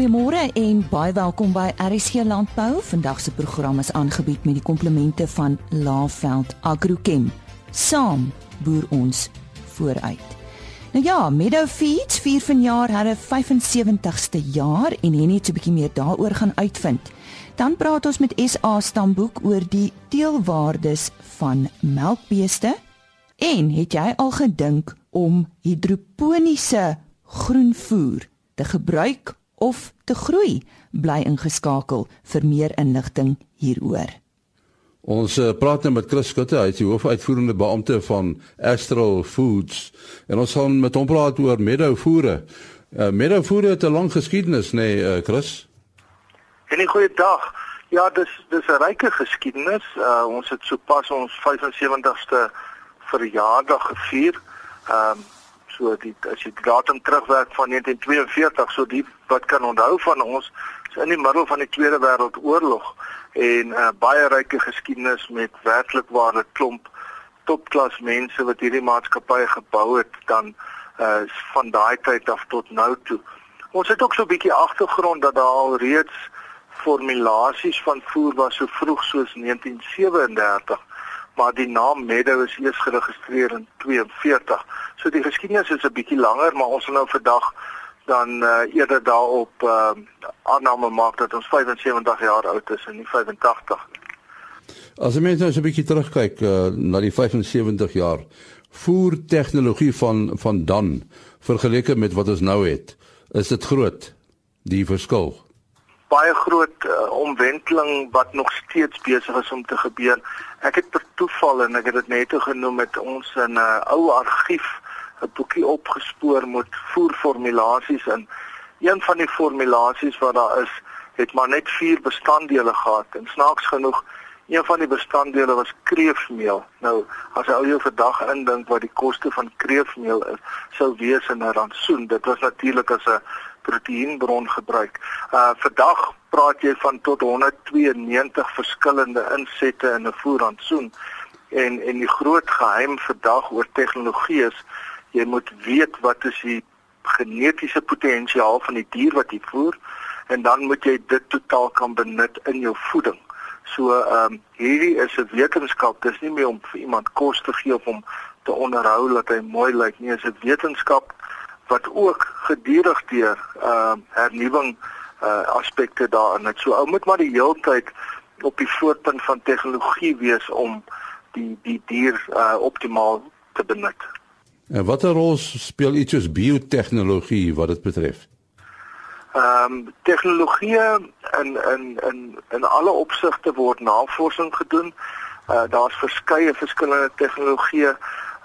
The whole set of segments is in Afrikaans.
Goeiemôre en baie welkom by RSG Landbou. Vandag se program is aangebied met die komplemente van Laveld Agrochem. Saam boer ons vooruit. Nou ja, Meadow Feeds vier vanjaar hulle 75ste jaar en Henny het 'n bietjie meer daaroor gaan uitvind. Dan praat ons met SA Stamboek oor die teelwaardes van melkbeeste. En het jy al gedink om hidroponiese groenvoer te gebruik of te groei? Bly ingeskakel vir meer inligting hieroor. Ons uh, praat nou met Chris Skutte, hy is die hoofuitvoerende beampte van Astral Foods en ons gaan met hom praat oor meadowvoere. Uh, meadowvoere het 'n lang geskiedenis, nê, nee, uh, Chris? En 'n goeie dag. Ja, dis dis 'n ryke geskiedenis. Uh, ons het sopas ons 75ste verjaardag gevier. Ehm um, so die as jy datum terugwerk van 1942, so die wat kan onthou van ons is in die middel van die Tweede Wêreldoorlog en 'n uh, baie ryk geskiedenis met werklik ware klomp topklas mense wat hierdie maatskappye gebou het dan uh, van daai tyd af tot nou toe. Ons het ook so 'n bietjie agtergrond dat daar al reeds formulasies van voer was so vroeg soos 1937 maar die naam Meadow is eers geregistreer in 42. So die geskiedenis is 'n bietjie langer, maar ons wil nou vandag dan uh, eerder daarop uh, aanname maak dat ons 75 jaar oud is en nie 85 nie. As jy mens nou so 'n bietjie terugkyk uh, na die 75 jaar voer tegnologie van van dan vergeleke met wat ons nou het, is dit groot die verskil. Baie groot omwenteling wat nog steeds besig is om te gebeur. Ek het per toeval en ek het dit net genoem met ons in 'n uh, ou argief 'n boekie opgespoor met voerformulasies in. Een van die formulasies wat daar is, het maar net vier bestanddele gehad en snaaks genoeg een van die bestanddele was kreefmeel. Nou, as jy ou jou vandag indink wat die koste van kreefmeel is, sou wees in 'n rantsoen. Dit was natuurlik as 'n proteïenbron gebruik. Uh vandag praat jy van tot 192 verskillende insette in 'n voerrantsoen. En en die groot geheim vandag oor tegnologie is jy moet weet wat is die genetiese potensiaal van die dier wat jy voer en dan moet jy dit totaal kan benut in jou voeding. So ehm um, hierdie is 'n wetenskap, dis nie meer om vir iemand kos te gee of om te onderhou dat hy mooi lyk nie, dis 'n wetenskap wat ook gedurig deur ehm uh, hernuwing uh aspekte daarin het. So ou moet maar die heeltyd op die voorpunt van tegnologie wees om die die dier uh optimaal te benut. En watter rol speel iets soos biotehnologie wat dit betref? Ehm um, tegnologie in in in in alle opsigte word navorsing gedoen. Uh daar's verskeie verskillende tegnologieë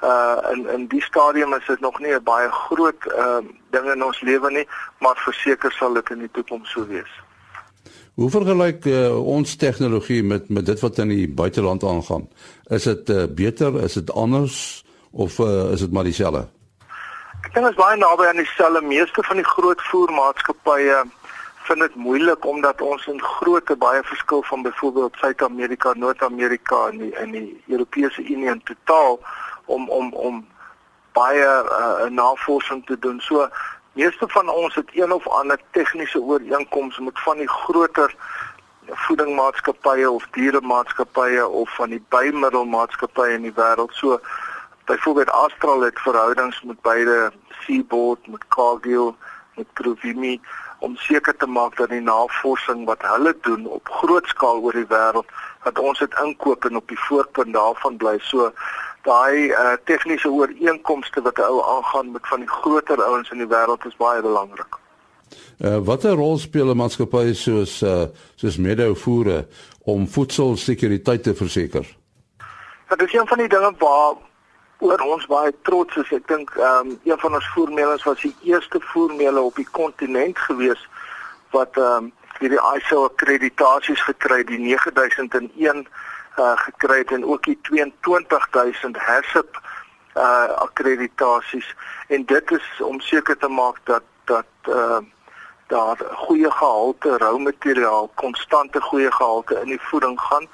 uh in in die stadium is dit nog nie 'n baie groot ehm uh, ding in ons lewe nie, maar verseker sal dit in die toekoms so wees. Hoe vergelyk uh, ons tegnologie met met dit wat in die buiteland aangaan? Is dit uh, beter, is dit anders? of uh, is dit maar dieselfde? Ek dink is baie naby aan dieselfde. Meeste van die groot voermaatskappye vind dit moeilik omdat ons in grootte baie verskil van byvoorbeeld Suid-Amerika, Noord-Amerika en die in die Europese Unie in totaal om om om baie uh, navorsing te doen. So meeste van ons het een of ander tegniese ooreenkoms met van die groter voedingmaatskappye of dieremaatskappye of van die bymiddelmaatskappye in die wêreld. So Byvoorbeeld Astral het verhoudings met beide Seaboard, met Cargill, met Provimi om seker te maak dat die navorsing wat hulle doen op groot skaal oor die wêreld dat ons dit inkoop en op die voorpunt daarvan bly. So daai uh, tegniese ooreenkomste wat ou aangaan met van die groter ouens in die wêreld is baie belangrik. Uh, watter rol speel 'n maatskappy soos uh, soos Meadow voere om voedselsekuriteit te verseker? Dit is een van die dinge waar oor ons baie trots is. Ek dink ehm um, een van ons voermeulens was die eerste voermeule op die kontinent gewees wat ehm um, hierdie ISO akkreditasies gekry het, die 9001 uh gekry het en ook die 22000 HACCP uh akkreditasies en dit is om seker te maak dat dat uh, daar goeie gehalte rou materiaal, konstante goeie gehalte in die voeding gaan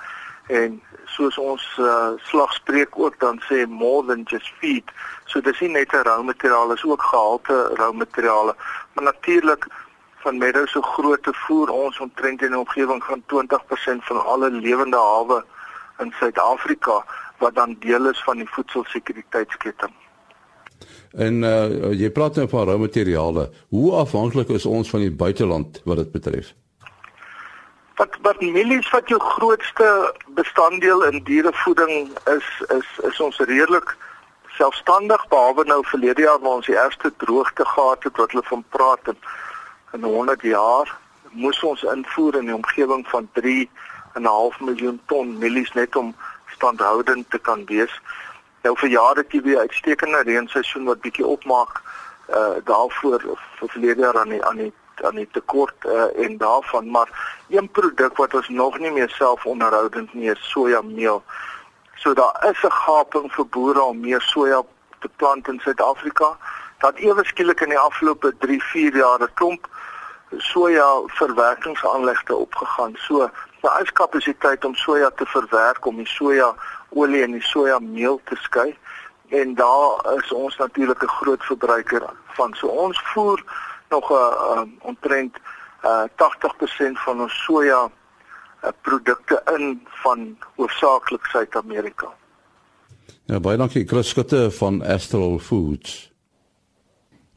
en soos ons uh, slagspreuk ook dan sê more than just feed. So dis nie net 'n rou materiaal, is ook gehalte rou materiale. Maar natuurlik van Meadow se grootte voer ons omtrent in die omgewing van 20% van alle lewende hawe in Suid-Afrika wat dan deel is van die voedselsekuriteitsketting. En uh, jy praat nou van rou materiale. Hoe afhanklik is ons van die buiteland wat dit betref? Wat wat mielies wat jou grootste bestanddeel in dierevoeding is is is ons redelik selfstandig behalwe nou verlede jaar waar ons die eerste droogte gehad het wat hulle van praat het in 100 jaar moes ons invoer in die omgewing van 3 en 'n half miljoen ton mielies net om standhoudend te kan wees. Nou vir jare het jy weer uitstekende reenseisoen wat bietjie opmaak uh daarvoor vir verlede jaar aan die aan die aan die tekort uh, en daarvan maar een produk wat ons nog nie meer self onderhoudend nie is sojameel. So daar is 'n gaping vir boere om meer soja te plant in Suid-Afrika. Dat ewe skielik in die afgelope 3, 4 jaar 'n klomp soja verwerkingsaanlegte opgegaan. So daar is kapasiteit om soja te verwerk om die soja olie en die sojameel te skei en daar is ons natuurlik 'n groot verbruiker van. So ons voer nog 'n uh, omtrent uh, 80% van ons soja uh, produkte in van hoofsaaklik Suid-Amerika. Ja, baie dankie Chris Skutte van Astral Foods.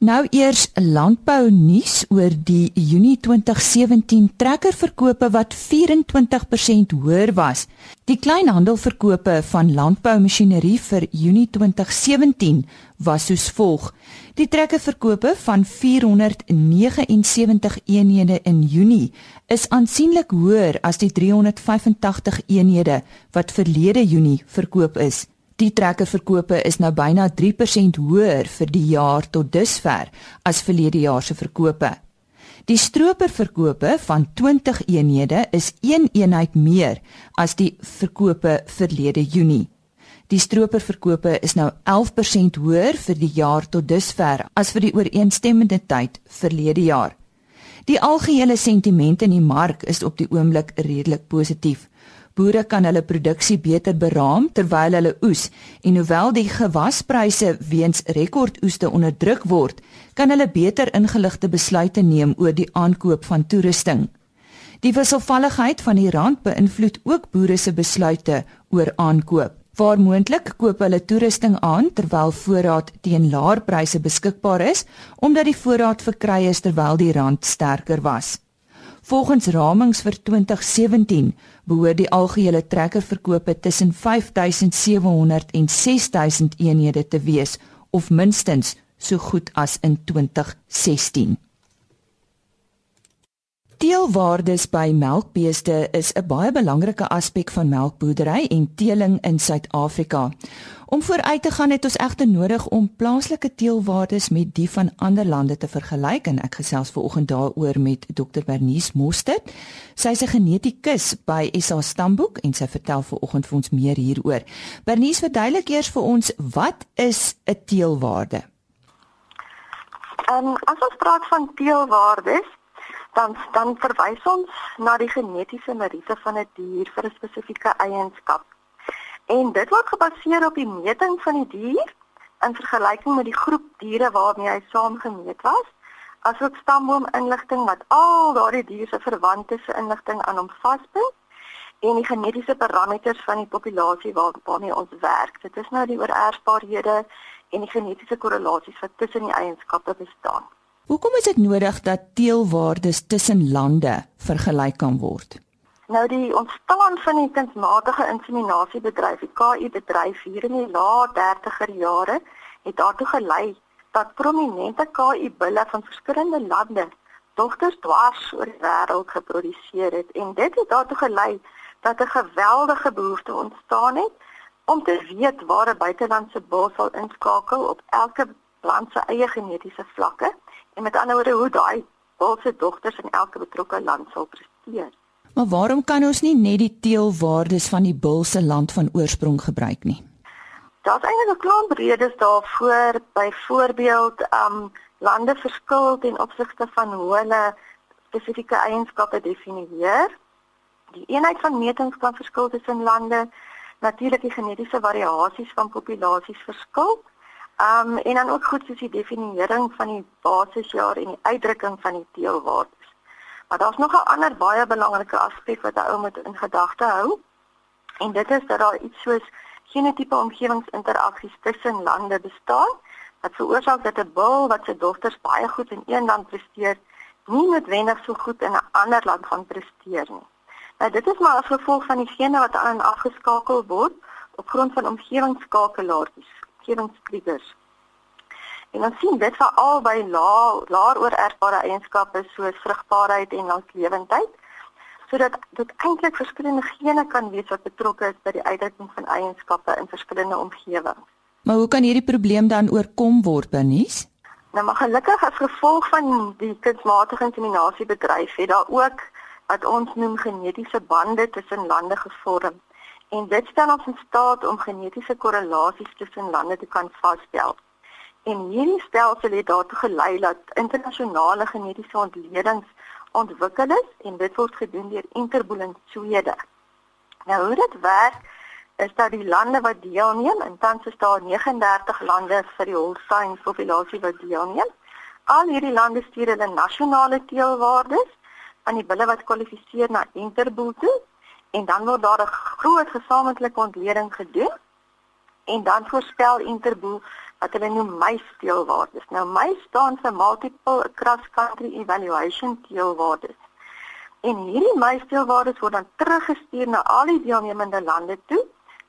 Nou eers landbou nuus oor die Junie 2017 trekkerverkope wat 24% hoër was. Die kleinhandelverkope van landboumasjinerie vir Junie 2017 was soos volg: Die trekkerverkope van 479 eenhede in Junie is aansienlik hoër as die 385 eenhede wat verlede Junie verkoop is. Die trekkerverkope is nou byna 3% hoër vir die jaar tot dusver as verlede jaar se verkope. Die stroperverkope van 20 eenhede is 1 eenheid meer as die verkope verlede Junie. Die stroperverkope is nou 11% hoër vir die jaar tot dusver as vir die ooreenstemmende tyd verlede jaar. Die algehele sentiment in die mark is op die oomblik redelik positief. Boere kan hulle produksie beter beraam terwyl hulle oes en hoewel die gewaspryse weens rekordoeste onderdruk word, kan hulle beter ingeligte besluite neem oor die aankoop van toerusting. Die wisselvalligheid van die rand beïnvloed ook boere se besluite oor aankoop. Waar moontlik koop hulle toerusting aan terwyl voorraad teen laer pryse beskikbaar is, omdat die voorraad verkry is terwyl die rand sterker was. Volgens ramings vir 2017 behoort die algehele trekkerverkope tussen 5700 en 6000 eenhede te wees of minstens so goed as in 2016. Teelwaardes by melkbeeste is 'n baie belangrike aspek van melkboerdery en teeling in Suid-Afrika. Om vooruit te gaan het ons egter nodig om plaaslike teelwaardes met die van ander lande te vergelyk en ek gesels ver oggend daaroor met Dr Bernice Mostert. Sy is 'n genetikus by SA Stamboek en sy vertel ver oggend vir ons meer hieroor. Bernice, verduidelik eers vir ons wat is 'n teelwaarde? Ehm um, as ons praat van teelwaardes, dan dan verwys ons na die genetiese meriete van 'n die dier vir 'n spesifieke eienskap. En dit word gebaseer op die meting van die dier in vergelyking met die groep diere waarmee hy saamgemeet was, asook stamboom inligting wat al daardie diere se verwante se inligting aan hom vasbind en die genetiese parameters van die populasie waarmee ons werk. Dit is nou die oorerfbaarhede en die genetiese korrelasies wat tussen die eienskappe bestaan. Hoekom is dit nodig dat teelwaardes tussen lande vergelyk kan word? Nou die ontstaan van die kunsmatige inseminasiebedryf, die KI bedryf hier in die laat 30er jare, het daartoe gelei dat prominente KI bulle van verskillende lande dogters dwars oor die wêreld geproduseer het en dit het daartoe gelei dat 'n geweldige behoefte ontstaan het om te weet waar 'n buitelandse bul sal inskakel op elke land se eie genetiese vlakke en met ander woorde hoe daai hulse dogters in elke betrokke land sal presteer. Maar waarom kan ons nie net die teelwaardes van die bul se land van oorsprong gebruik nie? Daar's eintlik 'n klomp redes daarvoor. Byvoorbeeld, um lande verskil ten opsigte van hoe hulle spesifieke eienskappe definieer. Die eenheid van metings kan verskil tussen lande. Natuurlik die genetiese variasies van populasies verskil. Um en dan ook goed soos die definiering van die basisjaar en die uitdrukking van die teelwaardes. Maar daar's nog 'n ander baie belangrike aspek wat 'n ou moet in gedagte hou. En dit is dat daar iets soos genotipe omgewingsinteraksies tussen lande bestaan wat veroorsaak dat 'n bul wat sy dogters baie goed in een land presteer, nie noodwendig so goed in 'n ander land gaan presteer nie. Nou dit is maar as gevolg van die gene wat aan afgeskakel word op grond van omgewingsskakelaartjies, omgewingstriggers. En dan sien dit veral by lae laer oorerfbare eienskappe soos vrugbaarheid en langlewendheid sodat dit eintlik verskillende gene kan wees wat betrokke is by die uitdrukking van eienskappe in verskillende omgewings. Maar hoe kan hierdie probleem dan oorkom word, Bernice? Nou maar gelukkig as gevolg van die kunsmatige inseminasiebedryf het daar ook wat ons noem genetiese bande tussen lande gevorm. En dit stel ons in staat om genetiese korrelasies tussen lande te kan vasstel. En hierdie stelsel het daartoe gelei dat internasionale genetiese ontledings ontwikkel is en dit word gedoen deur Interbolin Swede. Nou hoe dit werk is dat die lande wat deelneem, en tans is daar 39 lande vir die Holstein populasie wat deelneem. Al hierdie lande stuur hulle nasionale teelwaardes aan die bulle wat kwalifiseer na Interbol toe en dan word daar 'n groot gesamentlike ontleding gedoen en dan voorspel Interbol wat hulle noem MY teelwaardes. Nou MY staan vir multiple cross country evaluation teelwaardes. En hierdie MY teelwaardes word dan teruggestuur na al die deelnemende lande toe,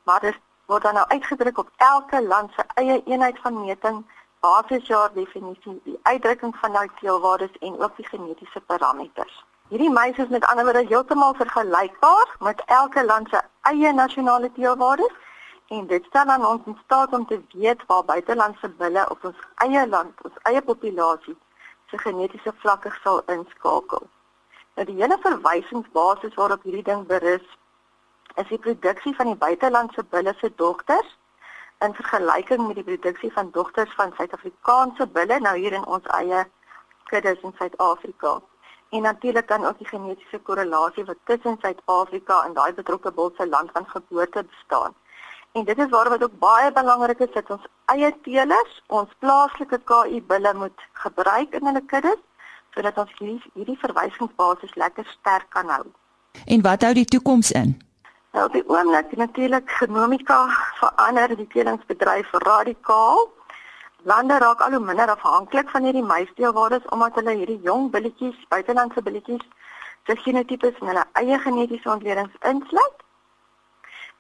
maar dit word dan nou uitgedruk op elke land se eie eenheid van meting, basisjaar definisie, die uitdrukking van daai teelwaardes en ook die genetiese parameters. Hierdie meisies is met ander woorde heeltemal vergelykbaar met elke land se eie nasionale teelwaardes en dit stel aan ons in staat om te weet waar buitelandse bulle op ons eie land, ons eie populasie se genetiese vlakke sal inskakel. Nou die hele verwysingsbasis waarop hierdie ding berus is die produksie van die buitelandse bulle se dogters in vergelyking met die produksie van dogters van Suid-Afrikaanse bulle nou hier in ons eie kuddes in Suid-Afrika en natuurlik dan ook die genetiese korrelasie wat tussen Suid-Afrika en daai betrokke bul se land van geboorte bestaan. En dit is waar wat ook baie belangrik is dat ons eie teelers, ons plaaslike KI bulle moet gebruik in hulle kuddes sodat ons hierdie hierdie verwysingsbasis lekker sterk kan hou. En wat hou die toekoms in? Nou die oomblik natuurlik genomika verander die teelingsbedryf radikaal Lande raak al hoe minder afhanklik van hierdie muisteelwaardes omdat hulle hierdie jong billetjies, buitelandse billetjies, se genotipes in hulle eie genetiese ontledings insluit.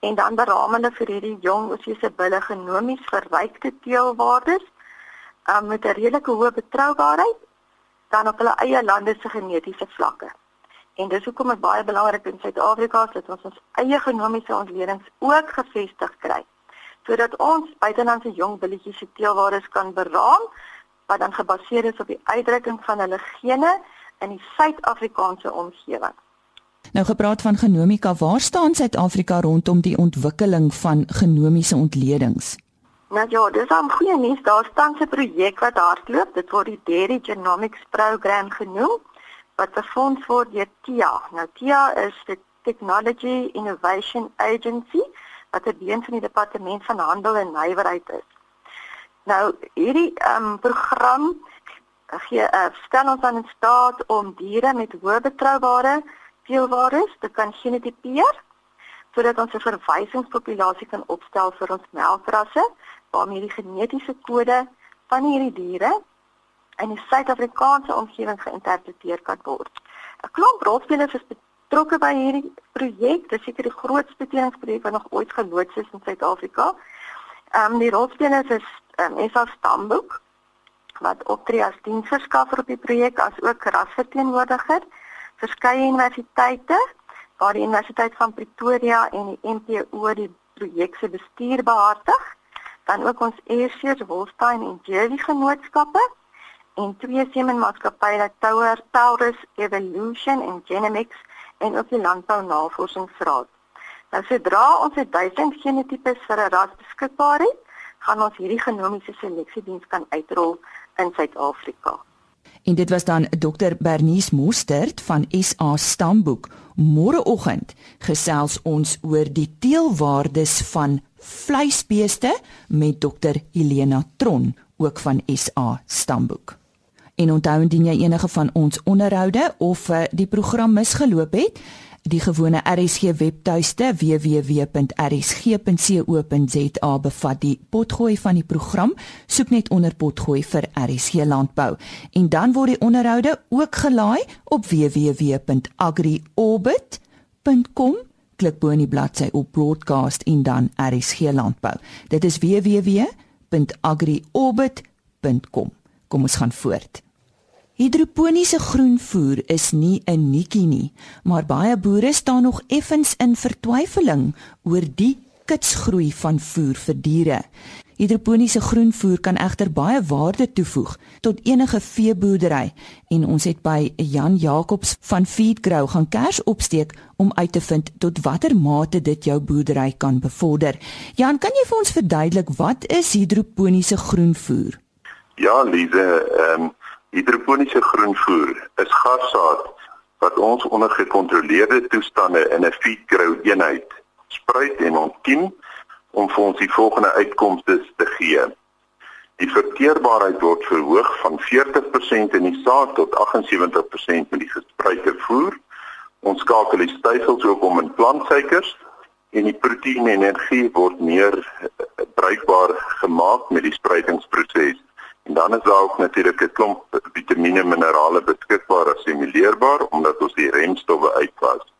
En dan beraam hulle vir hierdie jong ossiese bulle genomies verrykte teelwaardes um, met 'n redelike hoë betroubaarheid dan op hulle eie lande se genetiese vlakke. En dis hoekom dit baie belangrik in Suid-Afrika is dat ons ons eie genomiese ontledings ook gevestig kry sodat ons buitelandse jong billetjies se teelwaardes kan beraam wat dan gebaseer is op die uitdrukking van hulle gene in die Suid-Afrikaanse omgewing. Nou gepraat van genomika, waar staan Suid-Afrika rondom die ontwikkeling van genomiese ontledings? Nou ja, dis 'n goeie nuus. Daar staan 'n projek wat hardloop. Dit word die Dairy Genomics Program genoem wat befonds word deur TIA. Nou TIA is die Technology Innovation Agency wat 'n deel van die departement van handel en nywerheid is. Nou hierdie ehm um, program gee uh, stel ons aan in staat om diere met hoë betroubare teelwaardes te kan genotipeer sodat ons 'n verwysingspopulasie kan opstel vir ons melkrasse waarmee die genetiese kode van hierdie diere in die Suid-Afrikaanse omgewing geïnterpreteer kan word. 'n Klomp rolspelers is betrokke by hierdie projek. Dit is seker die grootste teeningsprojek wat nog ooit geloods is in Suid-Afrika. Ehm um, die rolspelers is ehm um, SA Stamboek wat optree as diensverskaffer op die projek as ook rasverteenwoordiger. Verskeie universiteite, waar die Universiteit van Pretoria en die NPO die projek se bestuur behartig, dan ook ons Ayrshire, Wolstein en Jersey genootskappe en twee semenmaatskappye Tower, Taurus Evolution en Genomics en ook die Landbou Navorsingsraad. Nou sodra ons 1000 genotipes vir 'n ras beskikbaar het, gaan ons hierdie genomiese seleksiediens kan uitrol in Suid-Afrika. En dit was dan Dr Bernice Mostert van SA Stamboek. Môreoggend gesels ons oor die teelwaardes van vleisbeeste met Dr Helena Tron ook van SA Stamboek. En onthou indien jy enige van ons onderhoude of uh, die program misgeloop het, die gewone RSG webtuiste www.rsg.co.za bevat die potgooi van die program. Soek net onder potgooi vir RSG landbou en dan word die onderhoude ook gelaai op www.agriorbit.com. Klik bo in die bladsy op broadcast en dan RSG landbou. Dit is www.agriorbit.com. Kom ons gaan voort. Hidroponiese groenvoer is nie 'n nikkie nie, maar baie boere staan nog effens in vertwyfeling oor die kitsgroei van voer vir diere. Hidroponiese groenvoer kan egter baie waarde toevoeg tot enige veeboerdery en ons het by Jan Jacobs van Feedgrow gaan kers opsteek om uit te vind tot watter mate dit jou boerdery kan bevorder. Jan, kan jy vir ons verduidelik wat is hidroponiese groenvoer? Ja, Lize, ehm um Hidroponiese groenvoer is gassaad wat ons onder gekontroleerde toestande in 'n feedgrow eenheid spruit en ontkiem om vir ons die volgende uitkomste te gee. Die verteerbaarheid word verhoog van 40% in die saad tot 78% met die gespruite voer. Ons skakel die stysels ook om in plantsuikers en die proteïen en energie word meer bruikbaar gemaak met die spruitingsproses. En dan is daar ook natuurlik 'n klomp vitamiene en minerale beskikbaar assimileerbaar omdat ons die remstowwe uitwas.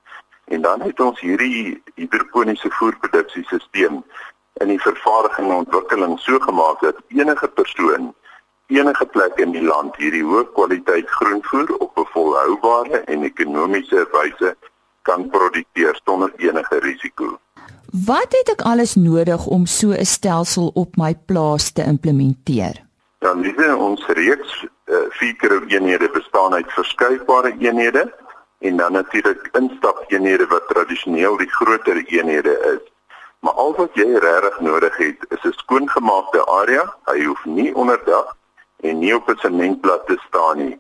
En dan het ons hierdie hidroponiese voerproduksiesisteem in die vervaardiging en ontwikkeling so gemaak dat enige persoon enige plek in die land hierdie hoë kwaliteit groenvoer op 'n volhoubare en ekonomiese wyse kan produseer sonder enige risiko. Wat het ek alles nodig om so 'n stelsel op my plaas te implementeer? Dan liewe ons reeks uh, vier eenhede bestaan uit verskuifbare eenhede en dan natuurlik instapeenhede wat tradisioneel die groter eenhede is. Maar al wat jy regtig nodig het is 'n skoongemaakte area. Hy hoef nie onderdag en nie op 'n sementplat te staan nie.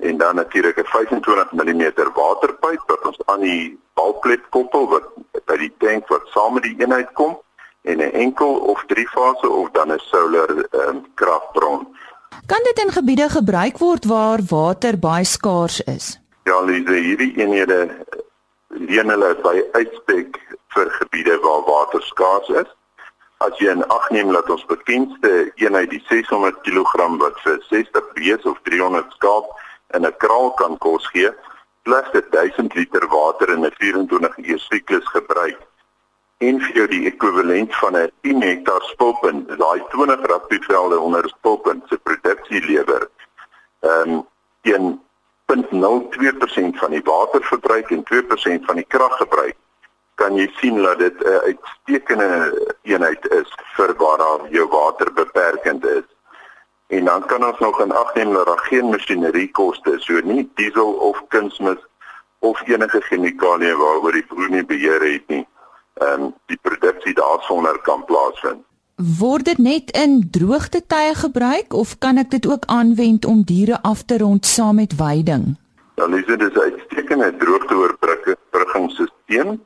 En dan natuurlik 'n 25 mm waterpyp wat ons aan die balklet koppel wat by die tank wat saam met die eenheid kom en 'n enkel of drie fase of dan 'n solar um, kragbron. Kan dit in gebiede gebruik word waar water baie skaars is? Ja, Lise, hierdie eenhede leen hulle by uitspek vir gebiede waar water skaars is. As jy in ag neem dat ons bekendste eenheid die 600 kg wat vir 60 bees of 300 skaap in 'n kraal kan kos gee, plus 1000 liter water in 'n 24 uur siklus gebruik en vir jou die ekwivalent van 'n 10 hektaar spulpunt, daai 20 rugbyvelde onder spulpunt se produksie lewer. Ehm um, teen 0.02% van die waterverbruik en 2% van die kraggebruik kan jy sien dat dit 'n uitstekende eenheid is vir waar daar jou water beperkend is. En dan kan ons nog in ag neem dat daar geen masjinerie koste, so nie diesel of kunsmis of enige chemikalieë waaroor die boer nie beheer het nie ehm um, die produksie daarsonder kan plaasvind. Word dit net in droogte tye gebruik of kan ek dit ook aanwend om diere af te rond saam met weiding? Dan is dit 'n uitstekende droogteoorbruggingsstelsel,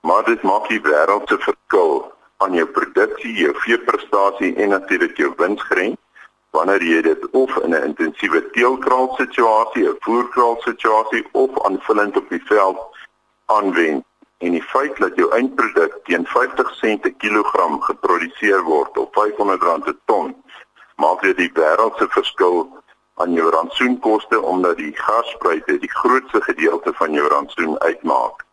maar dit maak die wêreld se verskil aan jou produksie, jou veeprestasie en natuurlik jou winsgrens wanneer jy dit of in 'n intensiewe teelkraal situasie, 'n voerkraal situasie of aanvullend op die veld aanwend en die feit dat jou eindproduk teen 50 sent per kilogram geproduseer word op R500 per ton maak dit die wêreldse verskil aan jou rantsoenkoste omdat die gasspryse die grootste gedeelte van jou rantsoen uitmaak.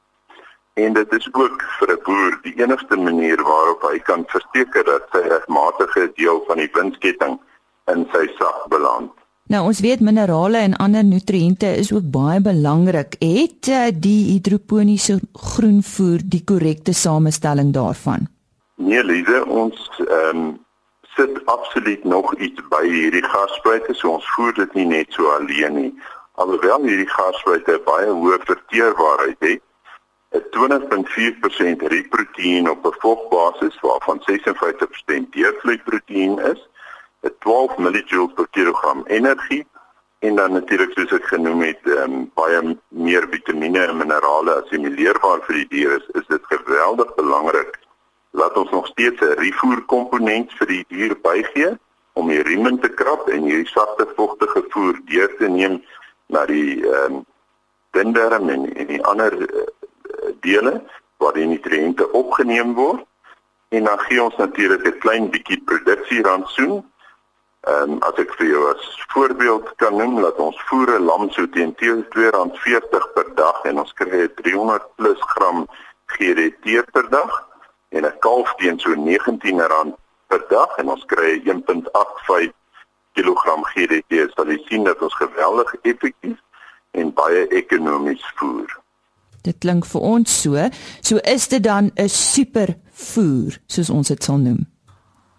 En dit is ook vir 'n boer die enigste manier waarop hy kan verseker dat sy regmatige deel van die winsketting in sy sak beland. Nou ons weet minerale en ander nutriënte is ook baie belangrik. Het uh, die hidroponiese groenvoer die korrekte samestelling daarvan? Nee, Lize, ons ehm um, sit absoluut nog iets by hierdie gasspruite, so ons voer dit nie net so alleen nie. Alhoewel hierdie gasspruite baie hoë verteerbaarheid het, 'n 20.4% riproteïen op 'n vogbasis waarvan 56% diervloeiproteïen is, 12 mJ per kilogram energie en dan natuurlik soos ek genoem het, um, baie meer vitamiene en minerale assimileerbaar vir die dier is, is dit geweldig belangrik dat ons nog steeds 'n rifoer komponent vir die dier bygee om die riemen te krap en hierdie sagte vogtige voer deur te neem na die ehm um, dinderm en, en die ander uh, dele waar die nutriënte opgeneem word. En dan gee ons natuurlik 'n klein bietjie produksierantsoen Ehm um, as ek vir jou as voorbeeld kan noem dat ons voere lam so teen R2.40 per dag en ons kry 300 plus gram GDT per dag en 'n kalf teen so R19 per dag en ons kry 1.85 kg GDT. Sal jy sien dat ons geweldig effektief en baie ekonomies voer. Dit klink vir ons so, so is dit dan 'n supervoer soos ons dit sal noem.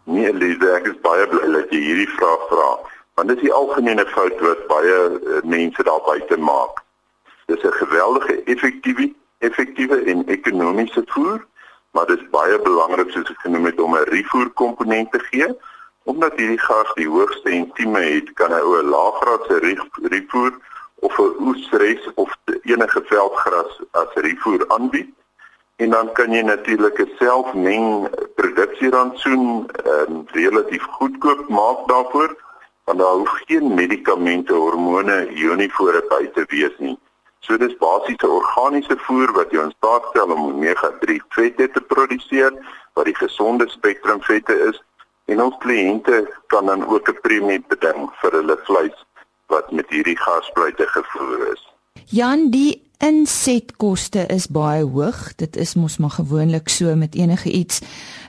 Nee, Lise, ek is baie bly dat jy hierdie vraag vra, want dit is die algemene fout wat baie uh, mense daar buite maak. Dis 'n geweldige effektiewe effektiewe en ekonomiese voer, maar dit is baie belangrik soos ek genoem het om 'n refoer komponent te gee. Omdat hierdie gas die hoogste entieme het, kan hy 'n laaggraadse refoer of 'n oesres of enige veldgras as refoer aanbied en dan kan jy natuurlik 'n selfmeng produksierantsoen ehm um, relatief goedkoop maak daarvoor want daar hoef geen medikamente, hormone, ionifore by te wees nie. So dis basiese organiese voer wat jou in staat stel om omega-3 vette te produseer wat die gesonde spektrum vette is en ons kliënte kan dan ook 'n premie beding vir hulle vleis wat met hierdie gasspruite gevoer is. Jan, die insetkoste is baie hoog. Dit is mos maar gewoonlik so met enige iets.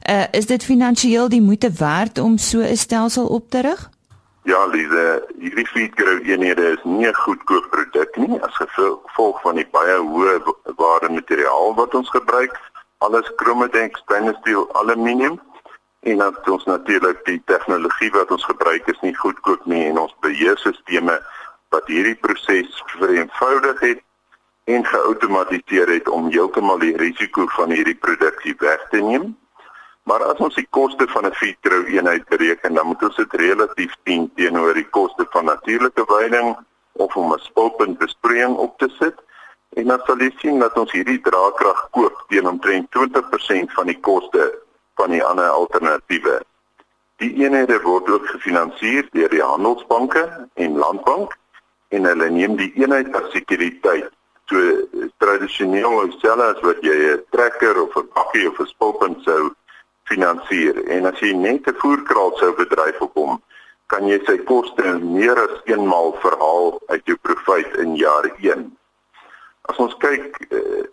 Uh is dit finansiëel die moeite werd om so 'n stelsel op te rig? Ja, Lise, hierdie feedgrow eenhede is nie 'n goedkoop produk nie as gevolg van die baie hoë waarde materiaal wat ons gebruik. Alles chromadex, stainless steel, aluminium en dan ons natuurlik die tegnologie wat ons gebruik is nie goedkoop nie en ons beheerstelsels wat hierdie proses vereenvoudig het en geautomatiseer het om heeltemal die risiko van hierdie produksie weg te neem. Maar as ons die koste van 'n feedgrow eenheid bereken, dan moet ons dit relatief sien teenoor die koste van natuurlike veiding of om 'n spulpunt besproeiing op te sit. En dan sal jy sien dat ons hierdie draagkrag koop teen omtrent 20% van die koste van die ander alternatiewe. Die eenhede word ook gefinansier deur die handelsbanke en landbank en hulle neem die eenheid as sekuriteit so tradisioneel selfs as wat jy 'n trekker of 'n bakkie of 'n spulpunt sou finansier en as jy net 'n voerkraal sou bedryf op hom kan jy sy koste meer as eenmaal verhaal uit jou profiet in jaar 1. As ons kyk eh,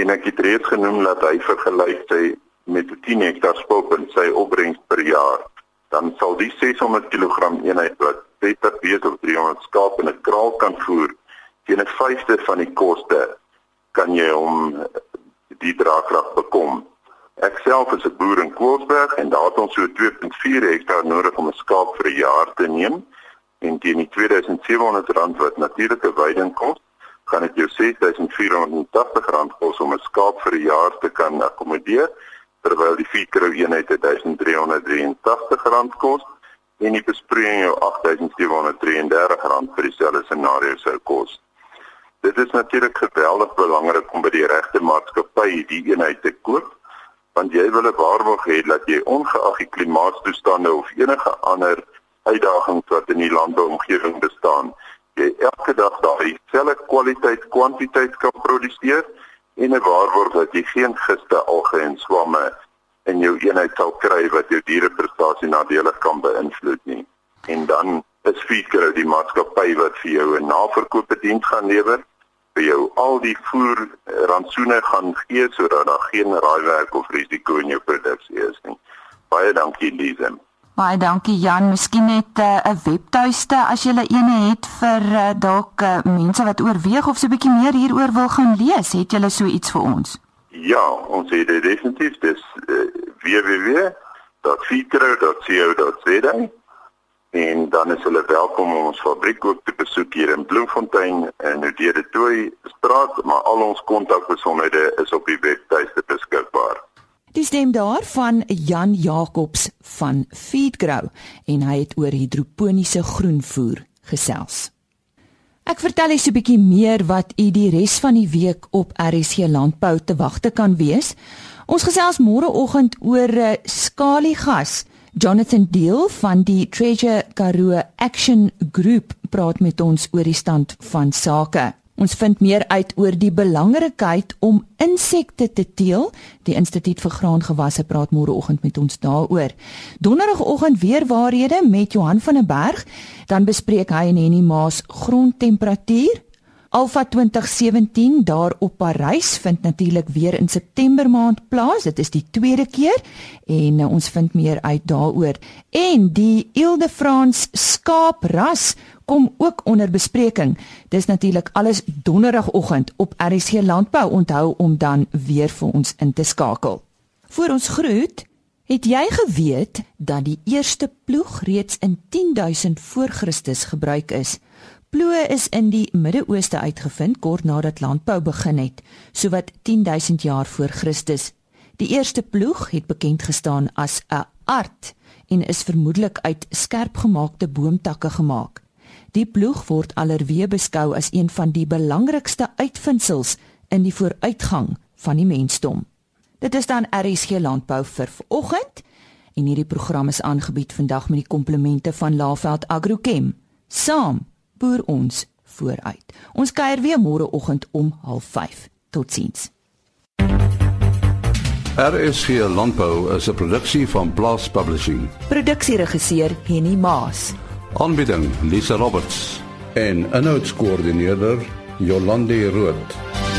en ek het reeds genoem dat hy vergelyk sy met 'n 10 hektaar spulpunt sy opbrengs per jaar, dan sal die 600 kg eenheid wat beter wees of 300 skaap in 'n kraal kan voer teen 'n vyfde van die koste kan jy hom die draagkrag bekom. Ek self is 'n boer in Koelsberg en daar het ons so 2.4 hektaar nodig om 'n skaap vir 'n jaar te neem en teen die 2700 rand wat natuurlike veiding kos, kan dit jou 6480 rand kos om 'n skaap vir 'n jaar te kan akkommodeer terwyl die feedgrow eenheid 1383 rand kos en die besproeiing jou 8733 rand vir dieselfde scenario sou kos. Dit is natuurlik geweldig belangrik om by die regte maatskappy die eenheid te koop want jy wil 'n waarborg hê dat jy ongeag die klimaatstoestande of enige ander uitdagings wat in die landbouomgewing bestaan, jy elke dag daai selfe kwaliteit kwantiteit kan produseer en 'n waarborg dat jy geen giste alge en swamme in jou eenheid sal kry wat jou diereprestasie nadelig kan beïnvloed nie. En dan is Feedgrow die maatskappy wat vir jou 'n naverkoop diens gaan lewer vir jou al die voer eh, rantsoene gaan gee sodat daar geen raaiwerk of risiko in jou produksie is nie. Baie dankie Lize. Baie dankie Jan. Miskien net eh, 'n uh, webtuiste as jy 'n ene het vir uh, dalk uh, mense wat oorweeg of so 'n bietjie meer hieroor wil gaan lees. Het jy so iets vir ons? Ja, ons het dit definitief dis uh, www.feedgrow.co.za en dan is hulle welkom om ons fabriek ook te besoek hier in Bloemfontein in Oudede Tooi straat, maar al ons kontakbesonderhede is op die webtuiste beskikbaar. Dis stem daar van Jan Jacobs van Feedgrow en hy het oor hidroponiese groenvoer gesels. Ek vertel julle so 'n bietjie meer wat u die res van die week op RSC Landbou te wagte kan wees. Ons gesels môreoggend oor uh, skaliegas. Jonathan Deel van die Treasure Karoo Action Group praat met ons oor die stand van sake. Ons vind meer uit oor die belangrikheid om insekte te teel. Die Instituut vir Graangewasse praat môreoggend met ons daaroor. Donderdagoggend weer waarhede met Johan van der Berg, dan bespreek hy en Henny Maas grondtemperatuur. Alfa 2017 daar op Parys vind natuurlik weer in September maand plaas. Dit is die tweede keer en uh, ons vind meer uit daaroor. En die Ile-de-France skaapras kom ook onder bespreking. Dis natuurlik alles donderdagoggend op RC Landbou. Onthou om dan weer vir ons in te skakel. Voor ons groet, het jy geweet dat die eerste ploeg reeds in 10000 voor Christus gebruik is? Ploë is in die Midde-Ooste uitgevind kort nadat landbou begin het, sowat 10000 jaar voor Christus. Die eerste ploeg het bekend gestaan as 'n art en is vermoedelik uit skerp gemaakte boomtakke gemaak. Die ploeg word alerwee beskou as een van die belangrikste uitvindsels in die vooruitgang van die mensdom. Dit is dan RSG Landbou vir vanoggend en hierdie program is aangebied vandag met die komplemente van Laveld Agrochem. Saam boer ons vooruit. Ons kuier weer môreoggend om 05:30. Totsiens. RSG Landbou is 'n produksie van Blast Publishing. Produksieregisseur Henny Maas. Aanbieding Lisa Roberts en 'n notas koördineerder Jolande Rooi.